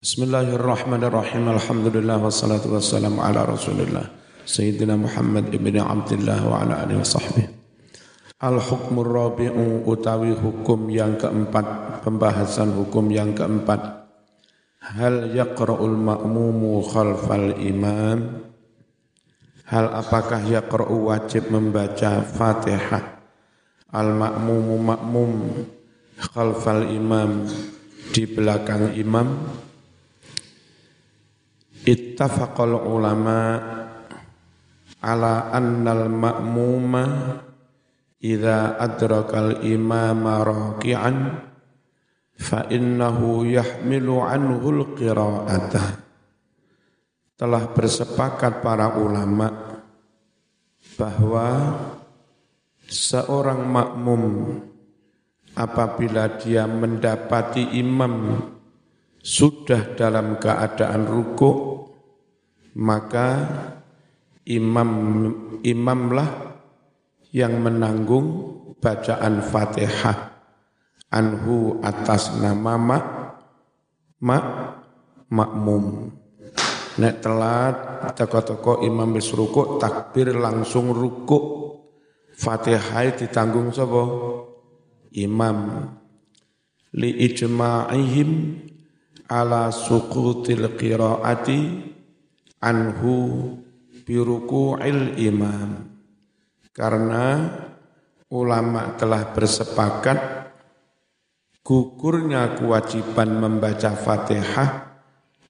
Bismillahirrahmanirrahim. Alhamdulillah wassalatu wassalamu ala Rasulillah Sayyidina Muhammad ibn Abdullah wa ala alihi wasahbihi. Al-hukmur rabi'u utawi hukum yang keempat, pembahasan hukum yang keempat. Hal yaqra'ul ma'mumu khalfal imam? Hal apakah yaqra'u wajib membaca Fatihah? Al-ma'mumu ma'mum khalfal imam di belakang imam? Ittafaqal ulama ala annal ma'muma idza adrakal imama raki'an fa innahu yahmilu anhu al-qira'ata telah bersepakat para ulama bahwa seorang makmum apabila dia mendapati imam sudah dalam keadaan ruku maka imam imamlah yang menanggung bacaan Fatihah. Anhu atas nama mak mak makmum. Nek telat toko-toko imam wis ruku takbir langsung ruku Fatihah ditanggung sapa? Imam. Li ijma'ihim ala suqutil qiraati anhu biruku'il imam karena ulama telah bersepakat gugurnya kewajiban membaca Fatihah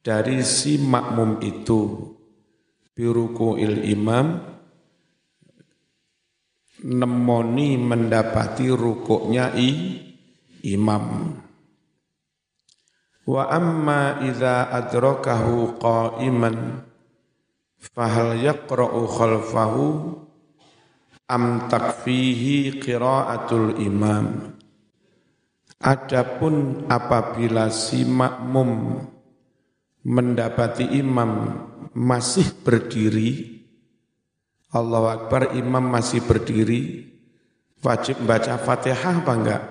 dari si makmum itu biruku'il imam nemoni mendapati rukuknya i imam. Wa amma idza adrakahu qa'iman fahal yaqra'u khalfahu am takfihi qira'atul imam. Adapun apabila si makmum mendapati imam masih berdiri Allahu Akbar imam masih berdiri wajib baca Fatihah apa enggak?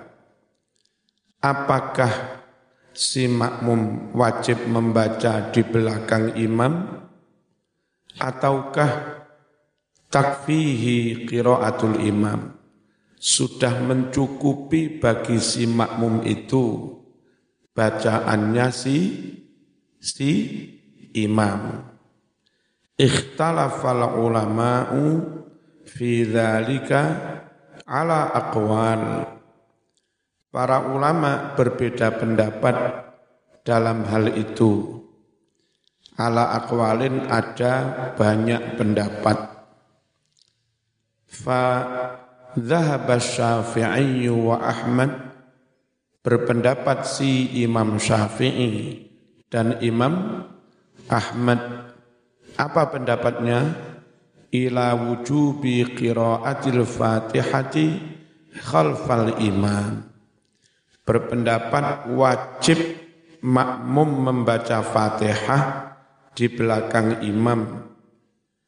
Apakah si makmum wajib membaca di belakang imam? Ataukah takfihi qiraatul imam? Sudah mencukupi bagi si makmum itu bacaannya si si imam. Ikhtalafal ulama'u fi dzalika ala aqwal Para ulama berbeda pendapat dalam hal itu. Ala akwalin ada banyak pendapat. Fa dhahaba syafi'i wa Ahmad berpendapat si Imam Syafi'i dan Imam Ahmad. Apa pendapatnya? Ila wujubi qiraatil fatihati khalfal imam berpendapat wajib makmum membaca Fatihah di belakang imam.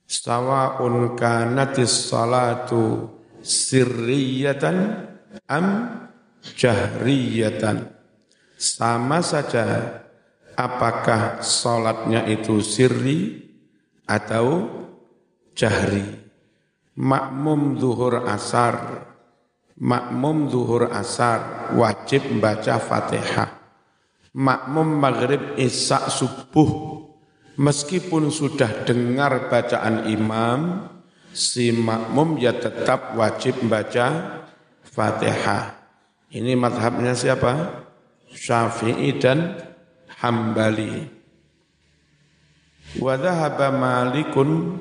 Sawa'un kanatis salatu sirriyatan am jahriyatan. Sama saja apakah salatnya itu sirri atau jahri. Makmum zuhur asar makmum zuhur asar wajib membaca Fatihah. Makmum maghrib isya subuh meskipun sudah dengar bacaan imam si makmum ya tetap wajib membaca Fatihah. Ini madhabnya siapa? Syafi'i dan Hambali. Wa malikun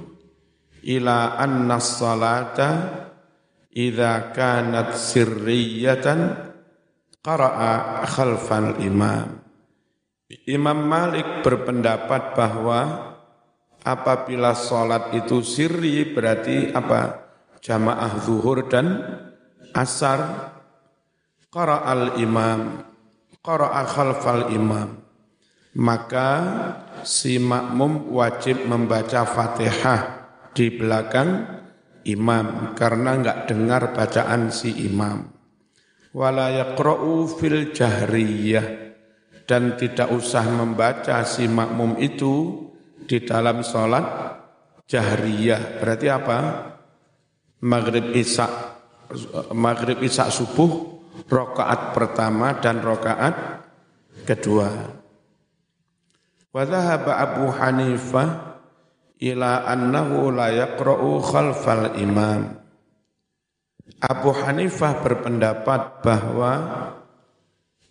ila anna salata idza kanat sirriyatan qara'a khalfal imam. Imam Malik berpendapat bahwa apabila sholat itu sirri berarti apa? Jamaah zuhur dan asar. Qara'al imam, qara'a khalfal imam. Maka si makmum wajib membaca Fatihah di belakang imam karena enggak dengar bacaan si imam. Wala yaqra'u fil jahriyah dan tidak usah membaca si makmum itu di dalam sholat jahriyah. Berarti apa? Maghrib isya, maghrib isya subuh, rokaat pertama dan rokaat kedua. Wadhahaba Abu Hanifah ila annahu la yaqra'u khalfal imam. Abu Hanifah berpendapat bahwa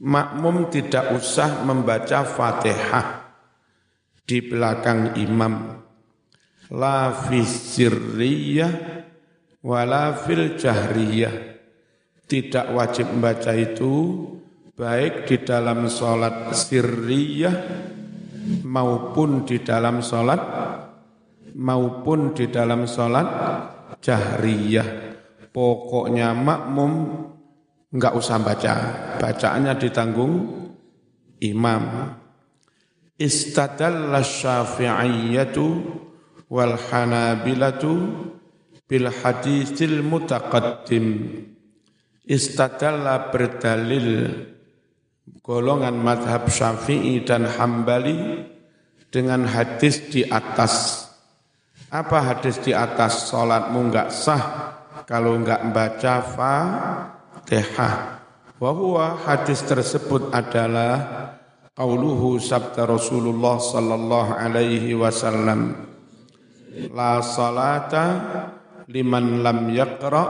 makmum tidak usah membaca Fatihah di belakang imam. La fi wala fil jahriyah. Tidak wajib membaca itu baik di dalam sholat sirriyah maupun di dalam sholat maupun di dalam sholat jahriyah. Pokoknya makmum enggak usah baca, bacaannya ditanggung imam. Istadalla syafi'iyatu wal hanabilatu bil hadithil mutaqaddim. Istadalla berdalil golongan madhab syafi'i dan hambali dengan hadis di atas. Apa hadis di atas? Salatmu enggak sah kalau enggak baca Fatihah. Wa hadis tersebut adalah qauluhu sabda Rasulullah sallallahu alaihi wasallam la salata liman lam yaqra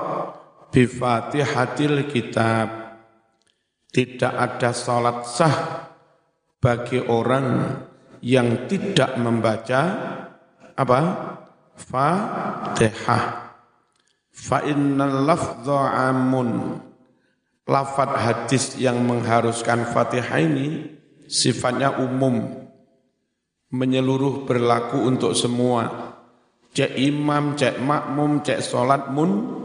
bi Fatihatil kitab tidak ada salat sah bagi orang yang tidak membaca apa? Fatihah. Fa innal lafdha amun. Lafat hadis yang mengharuskan Fatihah ini sifatnya umum. Menyeluruh berlaku untuk semua. Cek imam, cek makmum, cek salat mun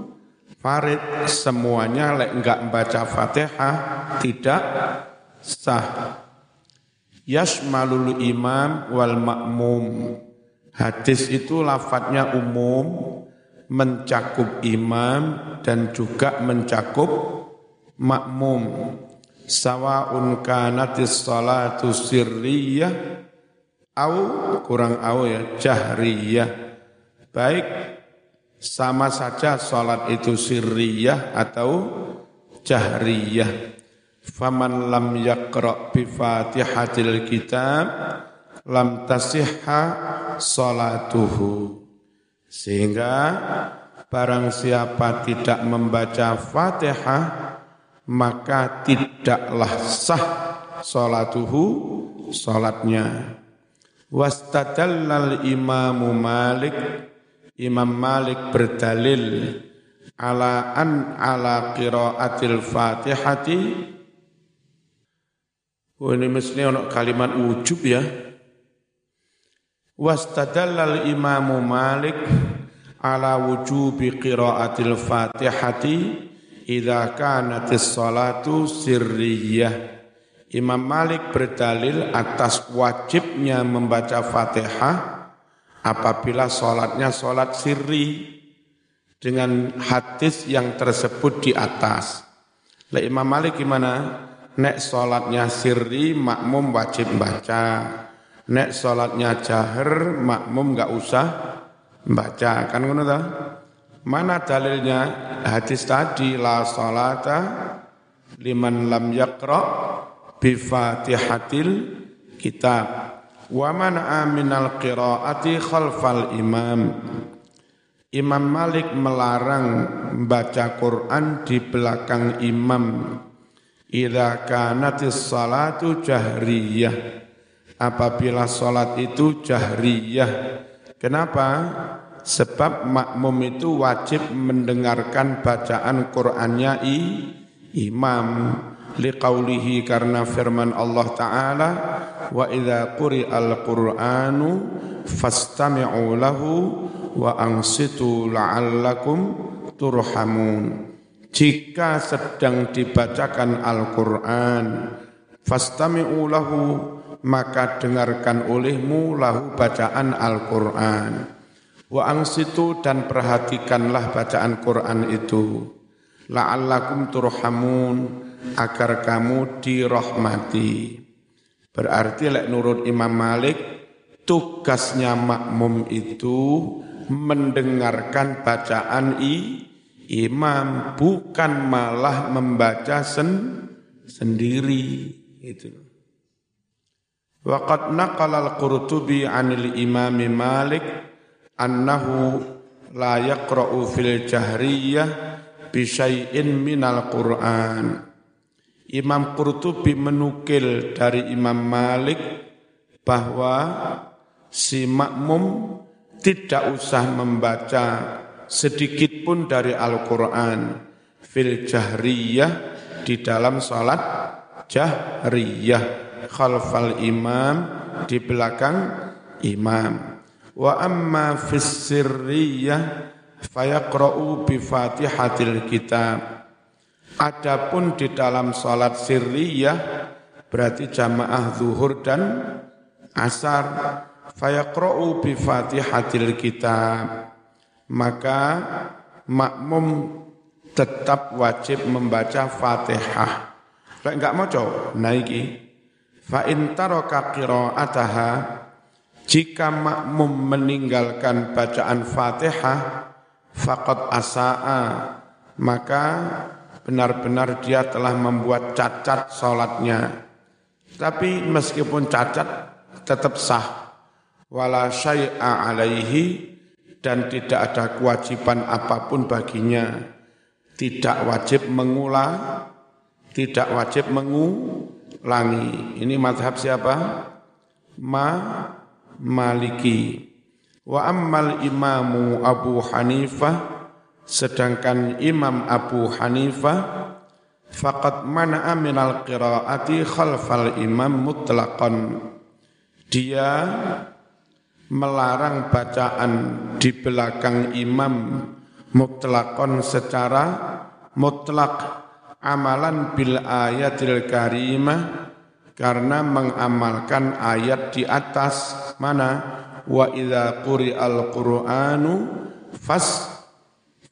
Farid semuanya lek enggak baca Fatihah tidak sah. Yasmalul imam wal makmum. Hadis itu lafadznya umum, mencakup imam dan juga mencakup makmum. Sawa'un kanatis salatu sirriyah au kurang au ya jahriyah. Baik sama saja sholat itu sirriyah atau jahriyah. Faman lam yakra bi fatihatil kitab lam tasihha salatuhu. Sehingga barang siapa tidak membaca Fatihah maka tidaklah sah salatuhu salatnya. Wastadallal imamu Malik Imam Malik berdalil ala an ala qiraatil Fatihati Oh ini mestinya ono kalimat ujub ya. Wastadallal Imam Malik ala wujubi qiraatil Fatihati idza kanatis salatu sirriyah. Imam Malik berdalil atas wajibnya membaca Fatihah apabila sholatnya sholat sirri dengan hadis yang tersebut di atas. Lah Imam Malik gimana? Nek sholatnya sirri makmum wajib baca. Nek sholatnya jahar makmum nggak usah baca. Kan ngono ta? Mana dalilnya? Hadis tadi la sholata liman lam yakra bi fatihatil kitab wa man'a minal qiraati khalfal imam Imam Malik melarang membaca Quran di belakang imam idza kanatis salatu jahriyah apabila salat itu jahriyah. Kenapa? Sebab makmum itu wajib mendengarkan bacaan Qur'annya i, imam. Liqaulihi karena firman Allah taala wa idza quri'al qur'anu fastami'u lahu wa ansitu la'allakum turhamun. Jika sedang dibacakan Al-Qur'an fastami'u lahu maka dengarkan olehmu lahu bacaan Al-Qur'an wa angsitu dan perhatikanlah bacaan Quran itu la'allakum turhamun agar kamu dirahmati. Berarti lek nurut Imam Malik tugasnya makmum itu mendengarkan bacaan i, imam bukan malah membaca sen, sendiri itu. Waqad naqala al-Qurtubi 'anil Imam Malik annahu la yaqra'u fil jahriyah bi syai'in minal Qur'an. Imam Qurtubi menukil dari Imam Malik bahwa si makmum tidak usah membaca sedikit pun dari Al-Quran fil jahriyah di dalam salat jahriyah khalfal imam di belakang imam. Wa amma fis sirriyah fayaqra'u bi fatihatil kitab. Adapun di dalam sholat sirriyah berarti jamaah zuhur dan asar fayaqra'u bi fatihatil kitab. Maka makmum tetap wajib membaca Fatihah. Lek enggak maca naiki fa in taraka qira'ataha jika makmum meninggalkan bacaan Fatihah faqad asaa maka benar-benar dia telah membuat cacat sholatnya. Tapi meskipun cacat tetap sah. Wala syai'a alaihi dan tidak ada kewajiban apa pun baginya. Tidak wajib mengulang, tidak wajib mengulangi. Ini madhab siapa? Ma Maliki. Wa ammal imamu Abu Hanifah Sedangkan Imam Abu Hanifah faqad mana'a minal qiraati khalfal imam mutlaqan. Dia melarang bacaan di belakang imam mutlakon secara mutlak amalan bil ayatil karimah karena mengamalkan ayat di atas. Mana? Wa idza quri'al qur'anu fas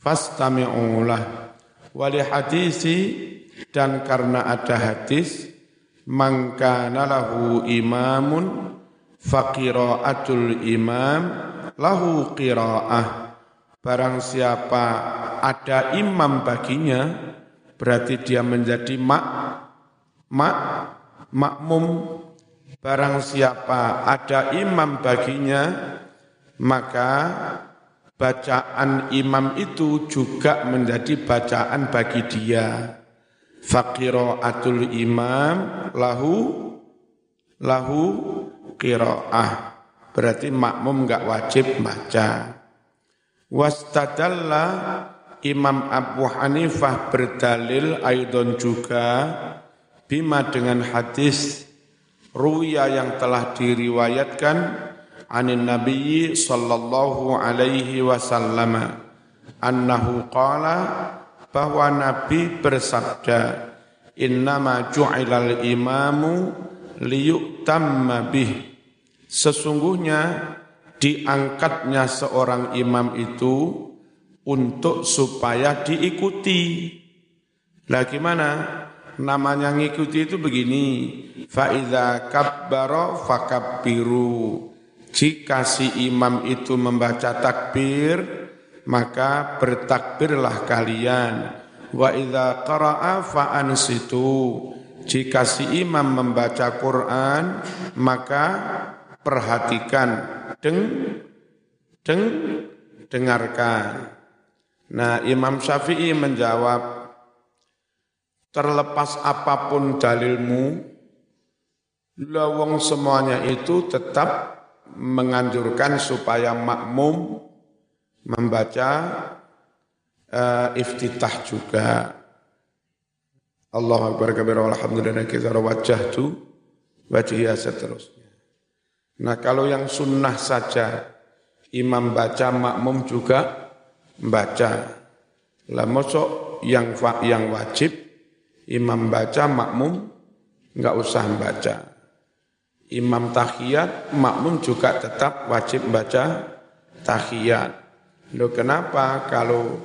fastami'u wali hadisi dan karena ada hadis maka lahu imamun faqiraatul imam lahu qiraah. Barang siapa ada imam baginya berarti dia menjadi mak mak makmum barang siapa ada imam baginya maka bacaan imam itu juga menjadi bacaan bagi dia. Faqiraatul imam lahu lahu qiraah. Berarti makmum enggak wajib baca. Wastadalla Imam Abu Hanifah berdalil aidon juga bima dengan hadis ruya yang telah diriwayatkan anin Nabi sallallahu alaihi wasallam annahu qala bahwa Nabi bersabda innama ju'ilal imamu liyutamma bih. Sesungguhnya diangkatnya seorang imam itu untuk supaya diikuti lah gimana namanya ngikuti itu begini fa idza kabbara fakabbiru jika si imam itu membaca takbir, maka bertakbirlah kalian. Wa idza qara'a fa ansitu. Jika si imam membaca Quran, maka perhatikan, deng deng dengarkan. Nah, Imam Syafi'i menjawab, terlepas apa pun dalilmu, lawang semuanya itu tetap menganjurkan supaya makmum membaca uh, iftitah juga. Allah Akbar kabir alhamdulillah kita wajah tu wajah seterusnya. Nah kalau yang sunnah saja imam baca makmum juga membaca. Lah mosok yang yang wajib imam baca makmum enggak usah membaca imam tahiyat, makmum juga tetap wajib baca tahiyat. Loh kenapa kalau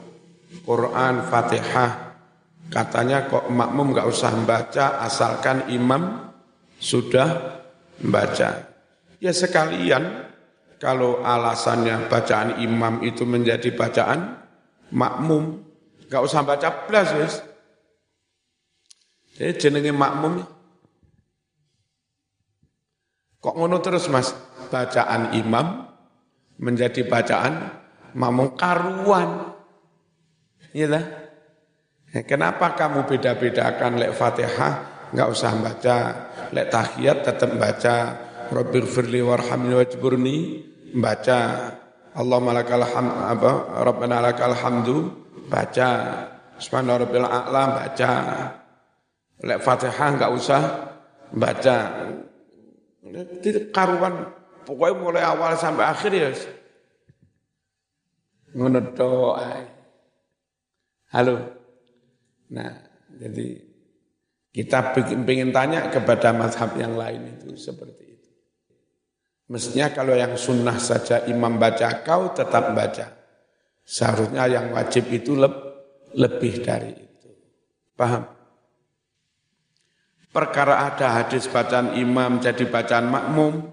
Quran Fatihah katanya kok makmum nggak usah baca asalkan imam sudah membaca. Ya sekalian kalau alasannya bacaan imam itu menjadi bacaan makmum, nggak usah baca plus wis. Jadi jenenge makmum. Kok ngono terus Mas? Bacaan imam menjadi bacaan makmum karuan. Iya lah. Ya, kenapa kamu beda-bedakan lek Fatihah nggak usah baca, lek tahiyat tetap baca, Rabbir firli warhamni wajburni. Baca Allah malakal hamd apa Rabbana lakal hamdu. Baca Subhana rabbil a'la baca Lek Fatihah enggak usah. Baca Itu karuan. Pokoknya mulai awal sampai akhir ya ngono Halo. Nah, jadi kita ingin tanya kepada mazhab yang lain itu seperti Mestinya kalau yang sunnah saja imam baca kau tetap baca. Seharusnya yang wajib itu le lebih dari itu. Paham? Perkara ada hadis bacaan imam jadi bacaan makmum,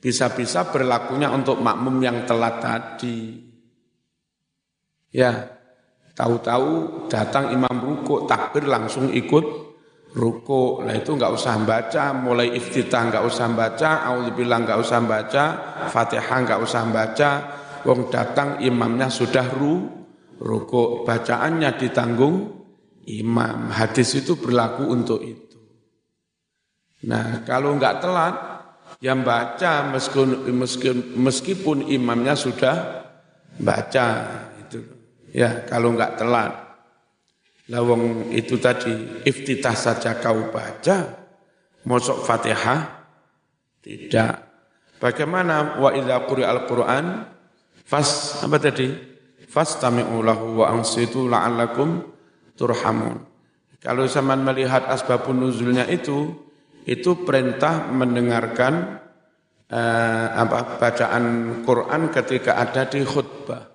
bisa-bisa berlakunya untuk makmum yang telat tadi. Ya, tahu-tahu datang imam rukuk takbir langsung ikut ruku lah itu nggak usah baca. Mulai iftitah nggak usah baca. Auzubillah nggak usah baca. Fatihah nggak usah baca. Wong datang imamnya sudah ru ruku bacaannya ditanggung imam. Hadis itu berlaku untuk itu. Nah kalau nggak telat yang baca. Meskipun meskipun, meskipun imamnya sudah baca itu ya kalau nggak telat Lawang itu tadi iftitah saja kau baca, mosok Fatihah tidak. Bagaimana wa idza quri'al Qur'an fas apa tadi? Fastami'u lahu wa ansitu la'allakum turhamun. Kalau zaman melihat asbabun nuzulnya itu, itu perintah mendengarkan eh, apa bacaan Quran ketika ada di khutbah.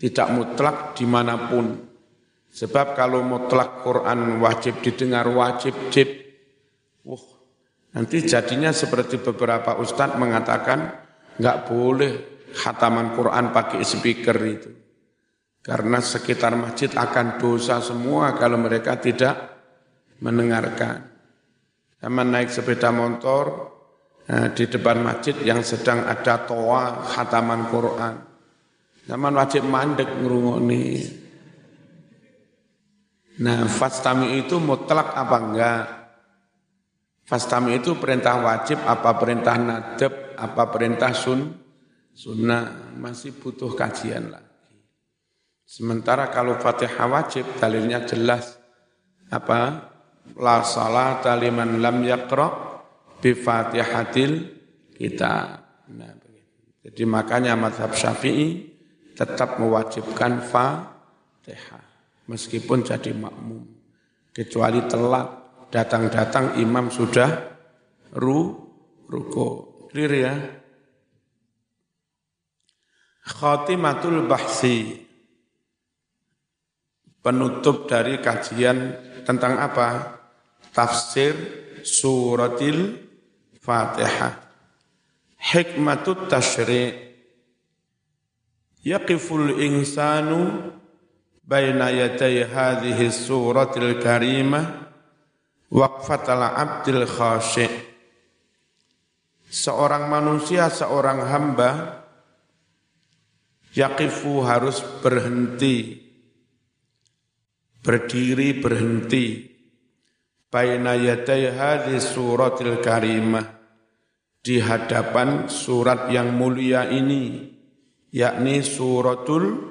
Tidak mutlak di mana pun Sebab kalau mutlak Quran wajib didengar, wajib jib, wah, nanti jadinya seperti beberapa ustadz mengatakan nggak boleh khataman Quran pakai speaker itu. Karena sekitar masjid akan dosa semua kalau mereka tidak mendengarkan. Sama naik sepeda motor nah, di depan masjid yang sedang ada toa khataman Quran. Zaman wajib mandek ngerungoni. Nah, fastami itu mutlak apa enggak? Fastami itu perintah wajib, apa perintah nadab, apa perintah sun, sunnah, masih butuh kajian lagi. Sementara kalau fatihah wajib, dalilnya jelas. Apa? La salat liman lam yakra bi fatihatil kita. Nah, Jadi makanya madhab syafi'i tetap mewajibkan fatihah meskipun jadi makmum. Kecuali telat, datang-datang imam sudah ru, ruko. Clear ya? Khatimatul bahsi. Penutup dari kajian tentang apa? Tafsir suratil Fatihah. Hikmatut tashri' yaqiful insanu baina yaday hadhihi suratil karimah waqfatal abdil khashi' Seorang manusia, seorang hamba yaqifu harus berhenti. Berdiri berhenti. Baina yaday hadhihi suratil karimah di hadapan surat yang mulia ini yakni suratul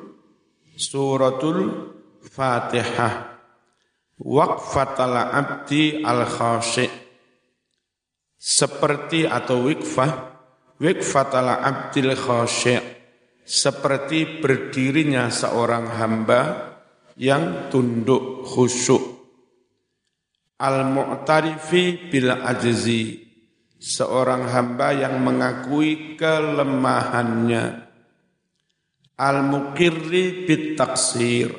suratul Fatihah. Waqfatal abdi al khashi seperti atau wikfah wikfatal abdil khashi seperti berdirinya seorang hamba yang tunduk khusyuk. Al mu'tarifi bil ajzi. Seorang hamba yang mengakui kelemahannya Al-Muqirri bit taksir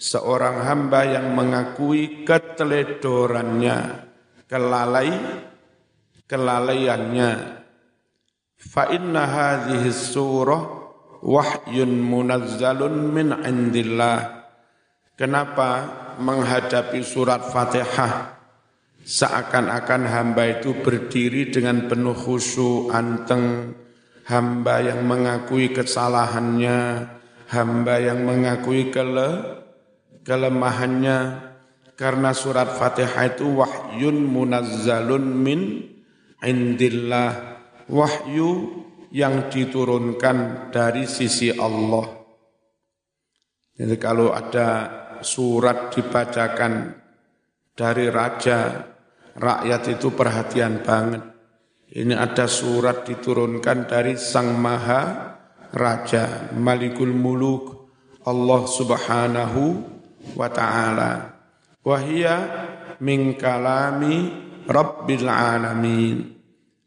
Seorang hamba yang mengakui keteledorannya, kelalai, kelalaiannya. Fa inna surah wahyun munazzalun min indillah. Kenapa menghadapi surat Fatihah seakan-akan hamba itu berdiri dengan penuh khusyuk, anteng, hamba yang mengakui kesalahannya, hamba yang mengakui kele, kelemahannya, karena surat Fatihah itu wahyun munazzalun min indillah wahyu yang diturunkan dari sisi Allah. Jadi kalau ada surat dibacakan dari raja, rakyat itu perhatian banget. Ini ada surat diturunkan dari Sang Maha Raja, Malikul Muluk, Allah Subhanahu wa Ta'ala. Wahia min kalami Rabbil Alamin.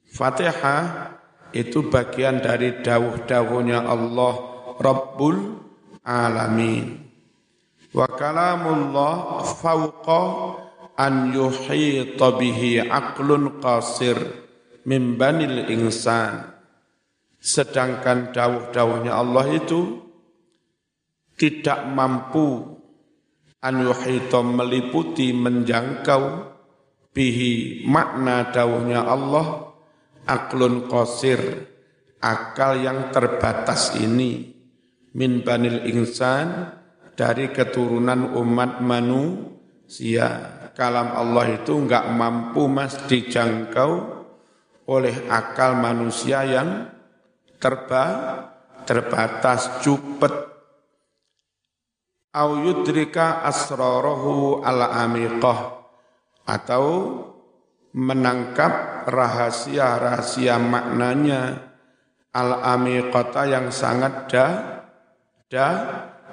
Fatihah itu bagian dari dawuh-dawuhnya Allah Rabbul Alamin. Wa kalamullah fauqa an yuhita bihi aqlun qasir min banil insan. Sedangkan dawuh-dawuhnya Allah itu tidak mampu an meliputi menjangkau bihi makna dawuhnya Allah aklun qasir akal yang terbatas ini. Min banil insan dari keturunan umat manusia. Kalam Allah itu enggak mampu mas dijangkau oleh akal manusia yang terba, terbatas cupet. Au yudrika asrarahu ala amiqah. Atau menangkap rahasia-rahasia maknanya al amiqata yang sangat da, da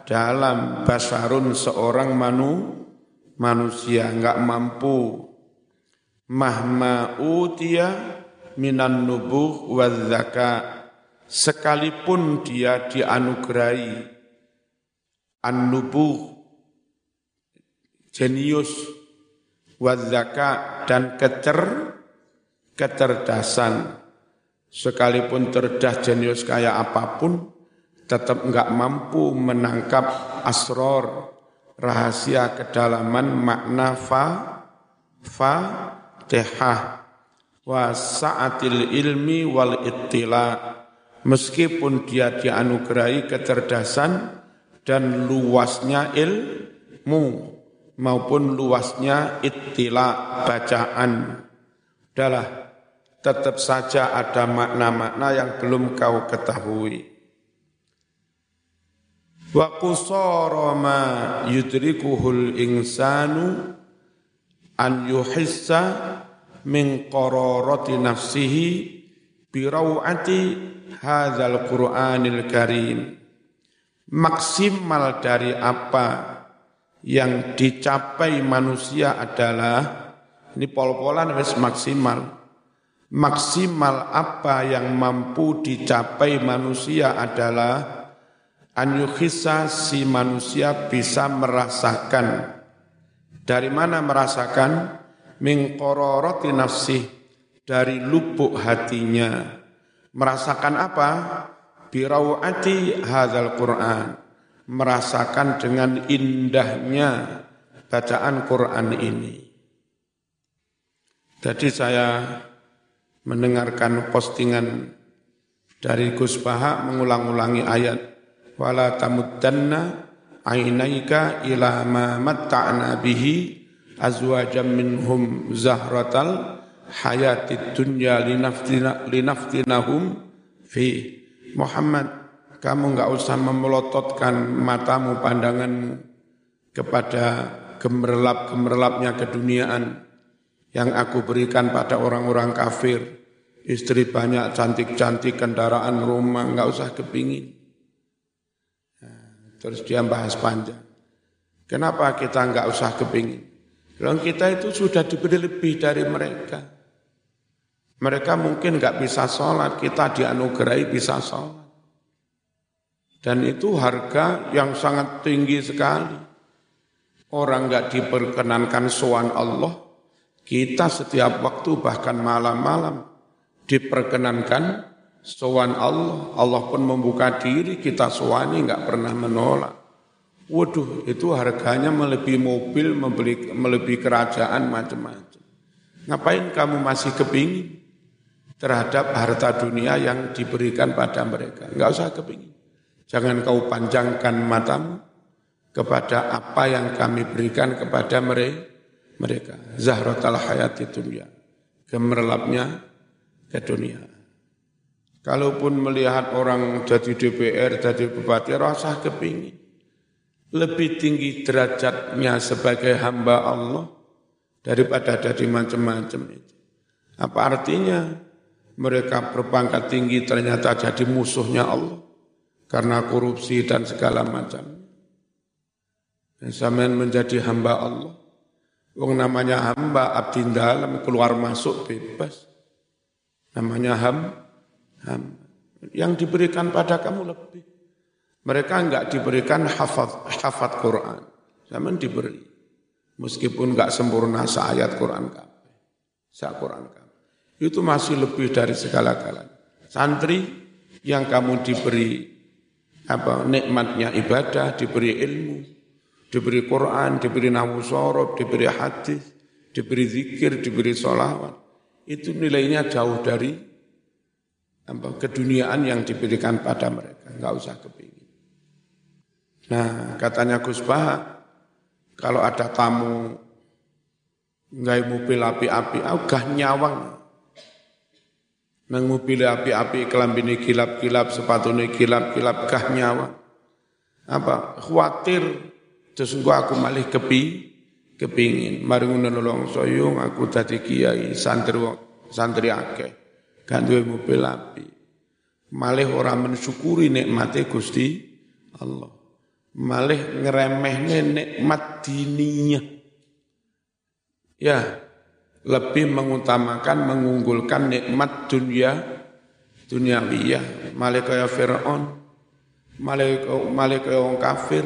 dalam basarun seorang manu manusia enggak mampu. Mahma utia minan nubuh wa sekalipun dia dianugerahi an-nubuh, jenius, wadzaka dan kecer, kecerdasan. Sekalipun cerdas jenius kayak apa pun, tetap enggak mampu menangkap asror, rahasia kedalaman makna fa, fa, tehah, wa sa'atil ilmi wal ittila. Meskipun dia dianugerahi kecerdasan, dan luasnya ilmu maupun luasnya ittila bacaan. Adalah tetap saja ada makna-makna yang belum kau ketahui. Wa qusara ma yudrikuhul insanu an yuhissa min qararati nafsihi bi rawati hadzal Qur'anil Karim maksimal dari apa yang dicapai manusia adalah ini pol-polan wis maksimal. Maksimal apa yang mampu dicapai manusia adalah anyukhisa si manusia bisa merasakan. Dari mana merasakan? Mingkororoti nafsih dari lubuk hatinya. Merasakan apa? birawati hadzal Quran merasakan dengan indahnya bacaan Quran ini. Jadi saya mendengarkan postingan dari Gus Baha mengulang-ulangi ayat wala tamuddanna ainaika ila ma matta'na bihi azwajam minhum zahratal hayatid dunya linaftina linaftinahum fi Muhammad, kamu enggak usah memelototkan matamu, pandanganmu kepada gemerlap-gemerlapnya keduniaan yang aku berikan pada orang-orang kafir. Istri banyak, cantik-cantik, kendaraan, rumah, enggak usah kepingin. Nah, terus dia bahas panjang. Kenapa kita enggak usah kepingin? Kalau kita itu sudah diberi lebih dari mereka. Mereka mungkin nggak bisa sholat, kita dianugerahi bisa sholat. Dan itu harga yang sangat tinggi sekali. Orang nggak diperkenankan soan Allah, Kita setiap waktu bahkan malam-malam diperkenankan sowan Allah. Allah pun membuka diri kita sowani nggak pernah menolak. Waduh, itu harganya melebihi mobil, membeli, melebihi kerajaan macam-macam. Ngapain kamu masih kepingin terhadap harta dunia yang diberikan pada mereka? Enggak usah kepingin. Jangan kau panjangkan matamu kepada apa yang kami berikan kepada mereka. Zahratal hayati dunia. Gemerlapnya ke dunia. Kalaupun melihat orang jadi DPR, jadi bupati, rasa kepingin lebih tinggi derajatnya sebagai hamba Allah daripada jadi macam-macam itu. Apa artinya mereka berpangkat tinggi ternyata jadi musuhnya Allah karena korupsi dan segala macam. Sampean menjadi hamba Allah. Wong namanya hamba abdi dalam keluar masuk bebas. Namanya ham, ham. Yang diberikan pada kamu lebih. Mereka enggak diberikan hafad, hafad Quran. Zaman diberi. Meskipun enggak sempurna seayat Quran. Sa Quran. Itu masih lebih dari segala-galanya. Santri yang kamu diberi apa nikmatnya ibadah, diberi ilmu, diberi Quran, diberi nahu sorob, diberi hadis, diberi zikir, diberi sholawat. Itu nilainya jauh dari apa, keduniaan yang diberikan pada mereka. Enggak usah kepingin. Nah, katanya Gus Bah, kalau ada tamu nggak mobil api-api, oh, gah nyawang. Nang mobil api-api, kelambini kilap-kilap, sepatunya kilap-kilap, gah nyawang. Apa? Khawatir, terus aku malih kepi, kepingin. Mari nolong soyong, aku tadi kiai, santri santri. Gak duwe mobil api. Malih orang mensyukuri nikmati Gusti Allah malih ngeremehne nikmat dininya. Ya, lebih mengutamakan, mengunggulkan nikmat dunia, duniawiyah. Malih kaya Fir'aun, malih, malih kaya orang kafir,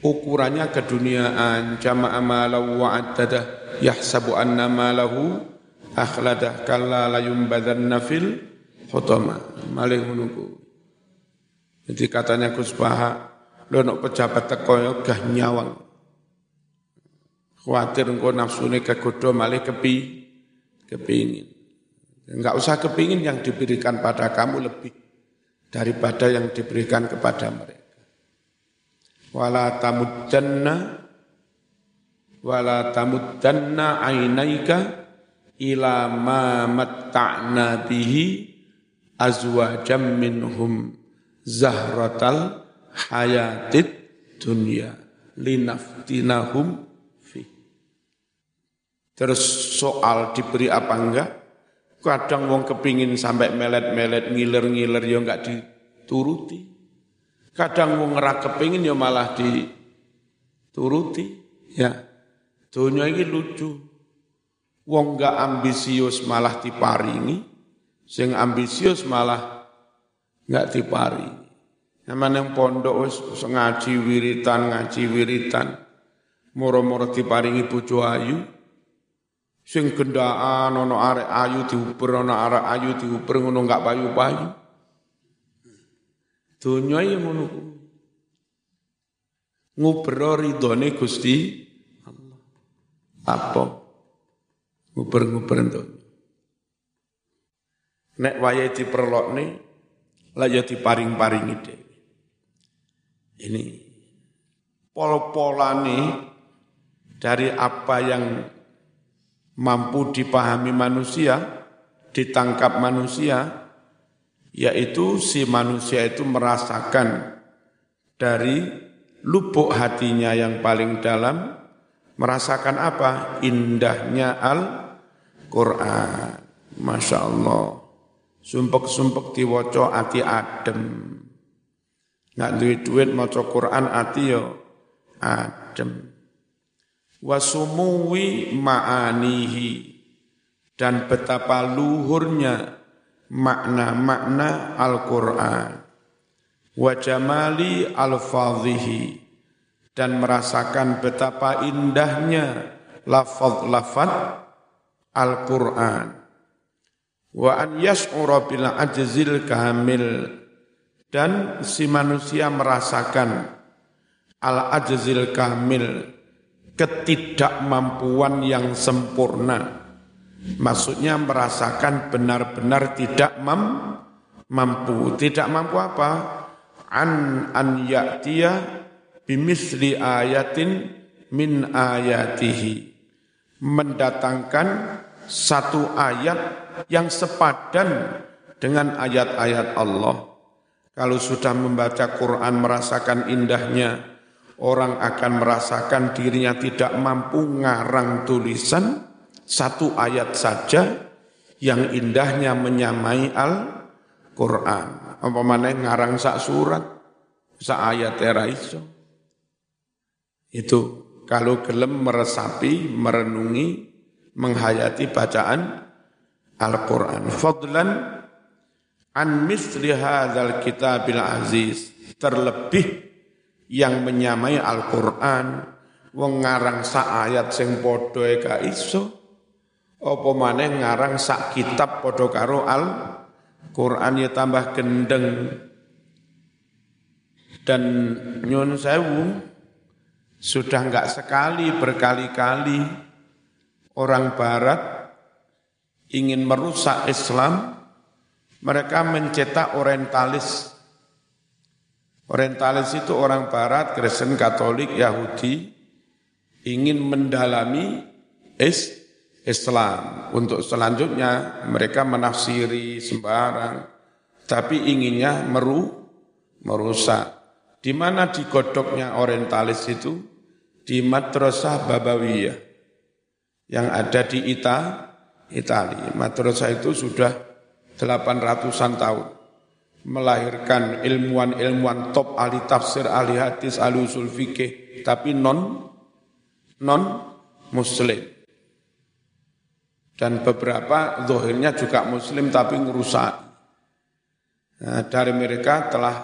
ukurannya keduniaan. Jama'a malahu wa'addadah, yahsabu anna malahu akhladah, kalla layumbadanna fil khutama. Malih menunggu. Jadi katanya Gus Baha, Lho nek pejabat teko ya gah nyawang. Khawatir engko nafsune kegodho malih kepi kepingin. Enggak usah kepingin yang diberikan pada kamu lebih daripada yang diberikan kepada mereka. Wala tamuddanna wala tamuddanna ainaika ila ma matta'na bihi azwajam minhum zahratal hayatid dunia linaftinahum fi. Terus soal diberi apa enggak? Kadang wong kepingin sampai melet-melet ngiler-ngiler ya enggak dituruti. Kadang wong ngerak kepingin ya malah dituruti. Ya, dunia ini lucu. Wong enggak ambisius malah diparingi, sing ambisius malah enggak diparingi. Zaman yang pondok ngaji wiritan, ngaji wiritan. Moro-moro diparingi bojo ayu. Sing gendaan ana arek ayu diuber ana arek ayu diuber ngono enggak payu-payu. Donya ya ngono ku. Ngubero ridhone Gusti. Apa? Nguber-nguber donya. Nek wayahe diperlokne lah ya diparing-paringi. Ini pol-polane dari apa yang mampu dipahami manusia, ditangkap manusia, yaitu si manusia itu merasakan dari lubuk hatinya yang paling dalam, merasakan apa? Indahnya Al-Quran. Masya Allah. Sumpek-sumpek diwoco ati adem. Nggak duit duit maca Quran ati yo adem. Wasumuwi ma'anihi dan betapa luhurnya makna-makna Al-Quran. Wajamali al-fadhihi dan merasakan betapa indahnya lafaz-lafaz Al-Quran. Wa an yas'ura bil ajzil kamil. Dan si manusia merasakan al-ajzil kamil, ketidakmampuan yang sempurna. Maksudnya merasakan benar-benar tidak mampu. Tidak mampu apa? An an ya'tiya bimisli ayatin min ayatihi mendatangkan satu ayat yang sepadan dengan ayat-ayat Allah. Kalau sudah membaca Quran merasakan indahnya, orang akan merasakan dirinya tidak mampu ngarang tulisan satu ayat saja yang indahnya menyamai Al-Quran. Apa mana ngarang sak surat, sak ayat era iso. Itu kalau gelem meresapi, merenungi, menghayati bacaan Al-Quran. Fadlan an misli hadzal kitabil aziz. Terlebih yang menyamai Al-Quran, wong ngarang sa ayat sing padha e ka iso. Apa maneh ngarang sak kitab padha karo Al-Quran ya tambah gendeng. Dan nyun sewu, sudah enggak sekali berkali-kali orang barat ingin merusak Islam, mereka mencetak orientalis. Orientalis itu orang barat, Kristen, Katolik, Yahudi, ingin mendalami is Islam. Untuk selanjutnya mereka menafsiri sembarang, tapi inginnya meru, merusak. Di mana digodoknya orientalis itu? Di Madrasah Babawiyah yang ada di Ita, Italia. Madrasah itu sudah 800-an tahun melahirkan ilmuwan-ilmuwan top ahli tafsir, ahli hadis, ahli usul fikih, tapi non non muslim. Dan beberapa zohirnya juga muslim tapi ngerusak. Nah, dari mereka telah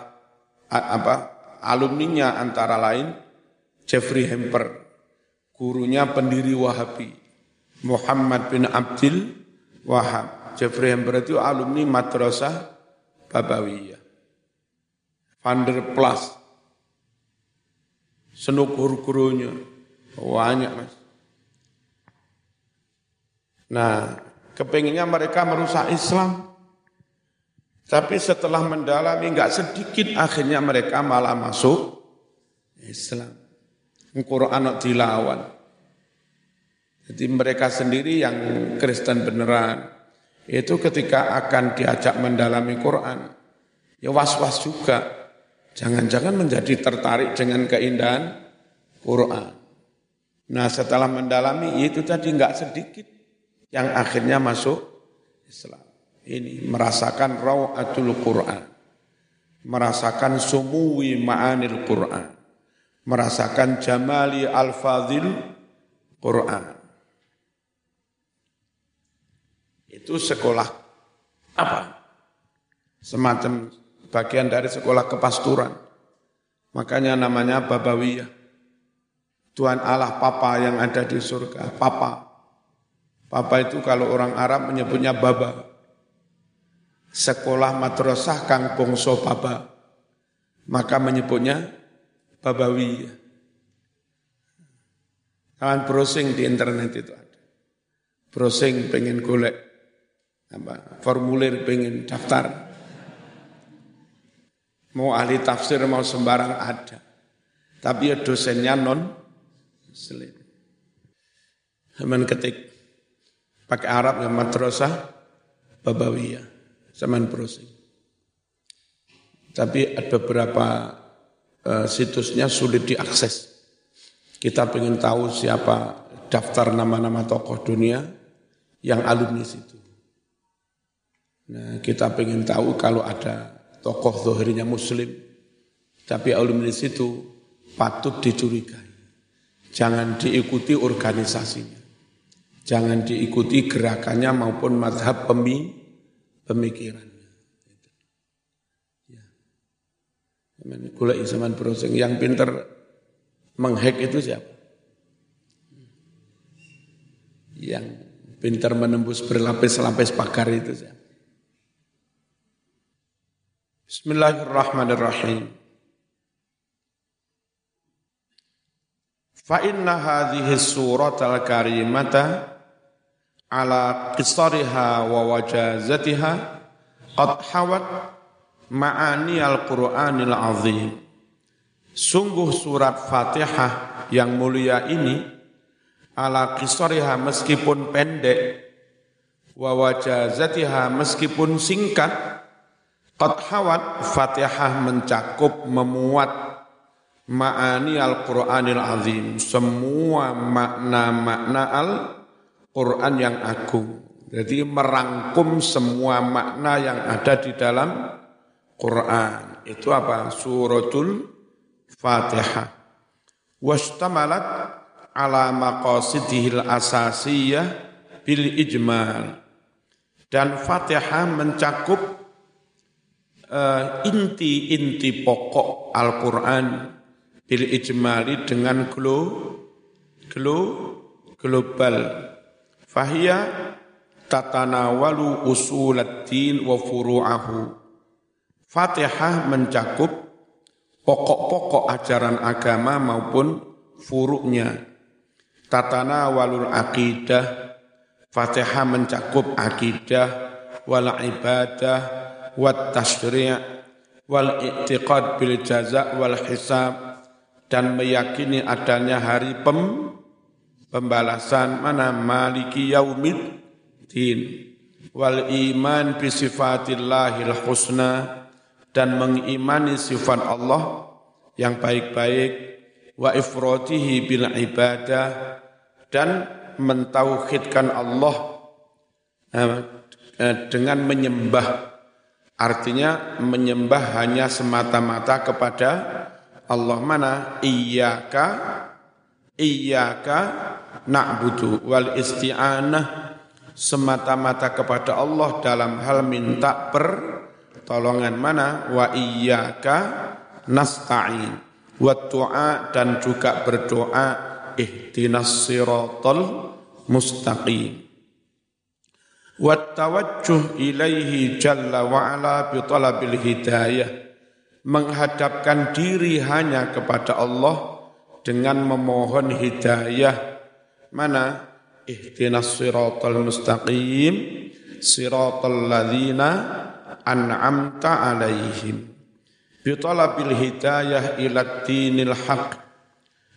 apa alumninya antara lain Jeffrey Hemper, gurunya pendiri Wahabi, Muhammad bin Abdul Wahab. Jeffrey Hemper itu alumni Madrasah Babawiyah. Van der Plas, senuk guru-gurunya, banyak mas. Nah, kepinginnya mereka merusak Islam. Tapi setelah mendalami nggak sedikit akhirnya mereka malah masuk Islam. Quran dilawan. Jadi mereka sendiri yang Kristen beneran itu ketika akan diajak mendalami Quran ya was-was juga. Jangan-jangan menjadi tertarik dengan keindahan Quran. Nah setelah mendalami itu tadi nggak sedikit yang akhirnya masuk Islam ini merasakan rawatul Quran, merasakan sumuwi ma'anil Quran, merasakan jamali al-fadhil Quran. Itu sekolah apa? Semacam bagian dari sekolah kepasturan. Makanya namanya Babawiyah. Tuhan Allah Papa yang ada di surga, Papa. Papa itu kalau orang Arab menyebutnya Baba sekolah madrasah Kang Bongso Baba. Maka menyebutnya Babawi. Kalian browsing di internet itu ada. Browsing pengen golek apa, formulir pengen daftar. Mau ahli tafsir mau sembarang ada. Tapi ya dosennya non muslim. Hemen ketik pakai Arab ya madrasah Babawiyah zaman browsing. Tapi ada beberapa uh, situsnya sulit diakses. Kita ingin tahu siapa daftar nama-nama tokoh dunia yang alumni situ. Nah, kita ingin tahu kalau ada tokoh zohirnya muslim, tapi alumni situ patut dicurigai. Jangan diikuti organisasinya. Jangan diikuti gerakannya maupun madhab pemimpin pemikirannya. Ya. Gula zaman browsing yang pinter menghack itu siapa? Yang pintar menembus berlapis-lapis pagar itu. Bismillahirrahmanirrahim. Fa inna hadhihi surat al-karimata ala qisariha wa wajazatiha qad hawat ma'ani al-Qur'anil azim. Sungguh surat Fatihah yang mulia ini ala kisoriha meskipun pendek wa wajazatiha meskipun singkat qad hawat Fatihah mencakup memuat ma'ani Al-Qur'anil azim. Semua makna-makna Al-Qur'an yang agung. Jadi merangkum semua makna yang ada di dalam Quran. Itu apa? Suratul Fatihah. Wastamalat ala maqasidihil asasiyah bil ijmal. Dan Fatihah mencakup inti-inti uh, pokok Al-Quran bil ijmali dengan glo, glo, global. Fahiyya tatanawalu usuladdin wa furu'ahu. Fatihah mencakup pokok-pokok ajaran agama maupun furuknya tatana walul aqidah Fatihah mencakup akidah wal ibadah wat tasyri' wal i'tiqad bil jaza wal hisab dan meyakini adanya hari pem, pembalasan mana maliki yaumid din wal iman bi sifatillahil husna dan mengimani sifat Allah yang baik-baik. Wa ifratihi bil ibadah dan mentauhidkan Allah eh, dengan menyembah artinya menyembah hanya semata-mata kepada Allah. Mana? Iyyaka iyyaka na'budu wal isti'anah. Semata-mata kepada Allah dalam hal minta pertolongan. Mana? Wa iyyaka nasta'in. Wa dan juga berdoa. Ihdinas siratal mustaqim tawajjuh ilaihi jalla wa ala hidayah. Menghadapkan diri hanya kepada Allah dengan memohon hidayah. Mana? Ihdinas siratal mustaqim siratal ladzina an'amta alaihim. Bi hidayah ila dinil haqq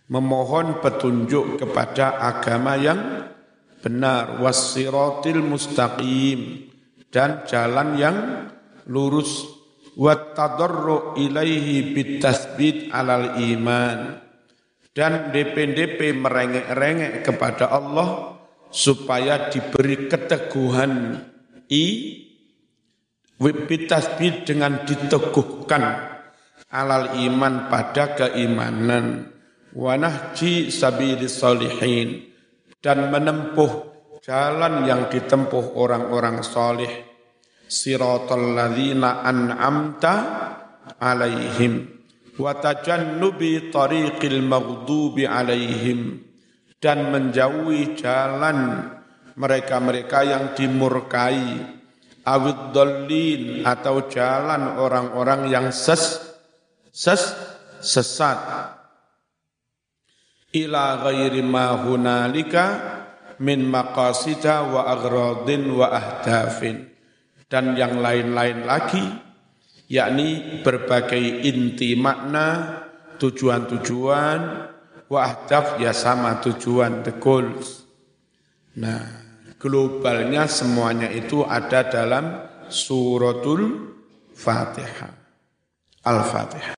memohon petunjuk kepada agama yang benar wasiratil mustaqim dan jalan yang lurus. Wattadarru ilaihi bitasbit alal iman dan DP-DP merengek-rengek kepada Allah supaya diberi keteguhan. I bitasbit dengan diteguhkan alal iman pada keimanan. Wa nahji sabilis salihin dan menempuh jalan yang ditempuh orang-orang salih. Siratal ladzina an'amta alaihim wa tajannubi tariqil maghdubi alaihim dan menjauhi jalan mereka-mereka yang dimurkai. Awid atau jalan orang-orang yang ses ses sesat ila ghairi ma hunalika min maqasida wa agradin wa ahdafin. Dan yang lain-lain lagi yakni berbagai inti makna tujuan-tujuan wa ahdaf ya sama tujuan the goals. Nah globalnya semuanya itu ada dalam suratul Fatihah Al-Fatihah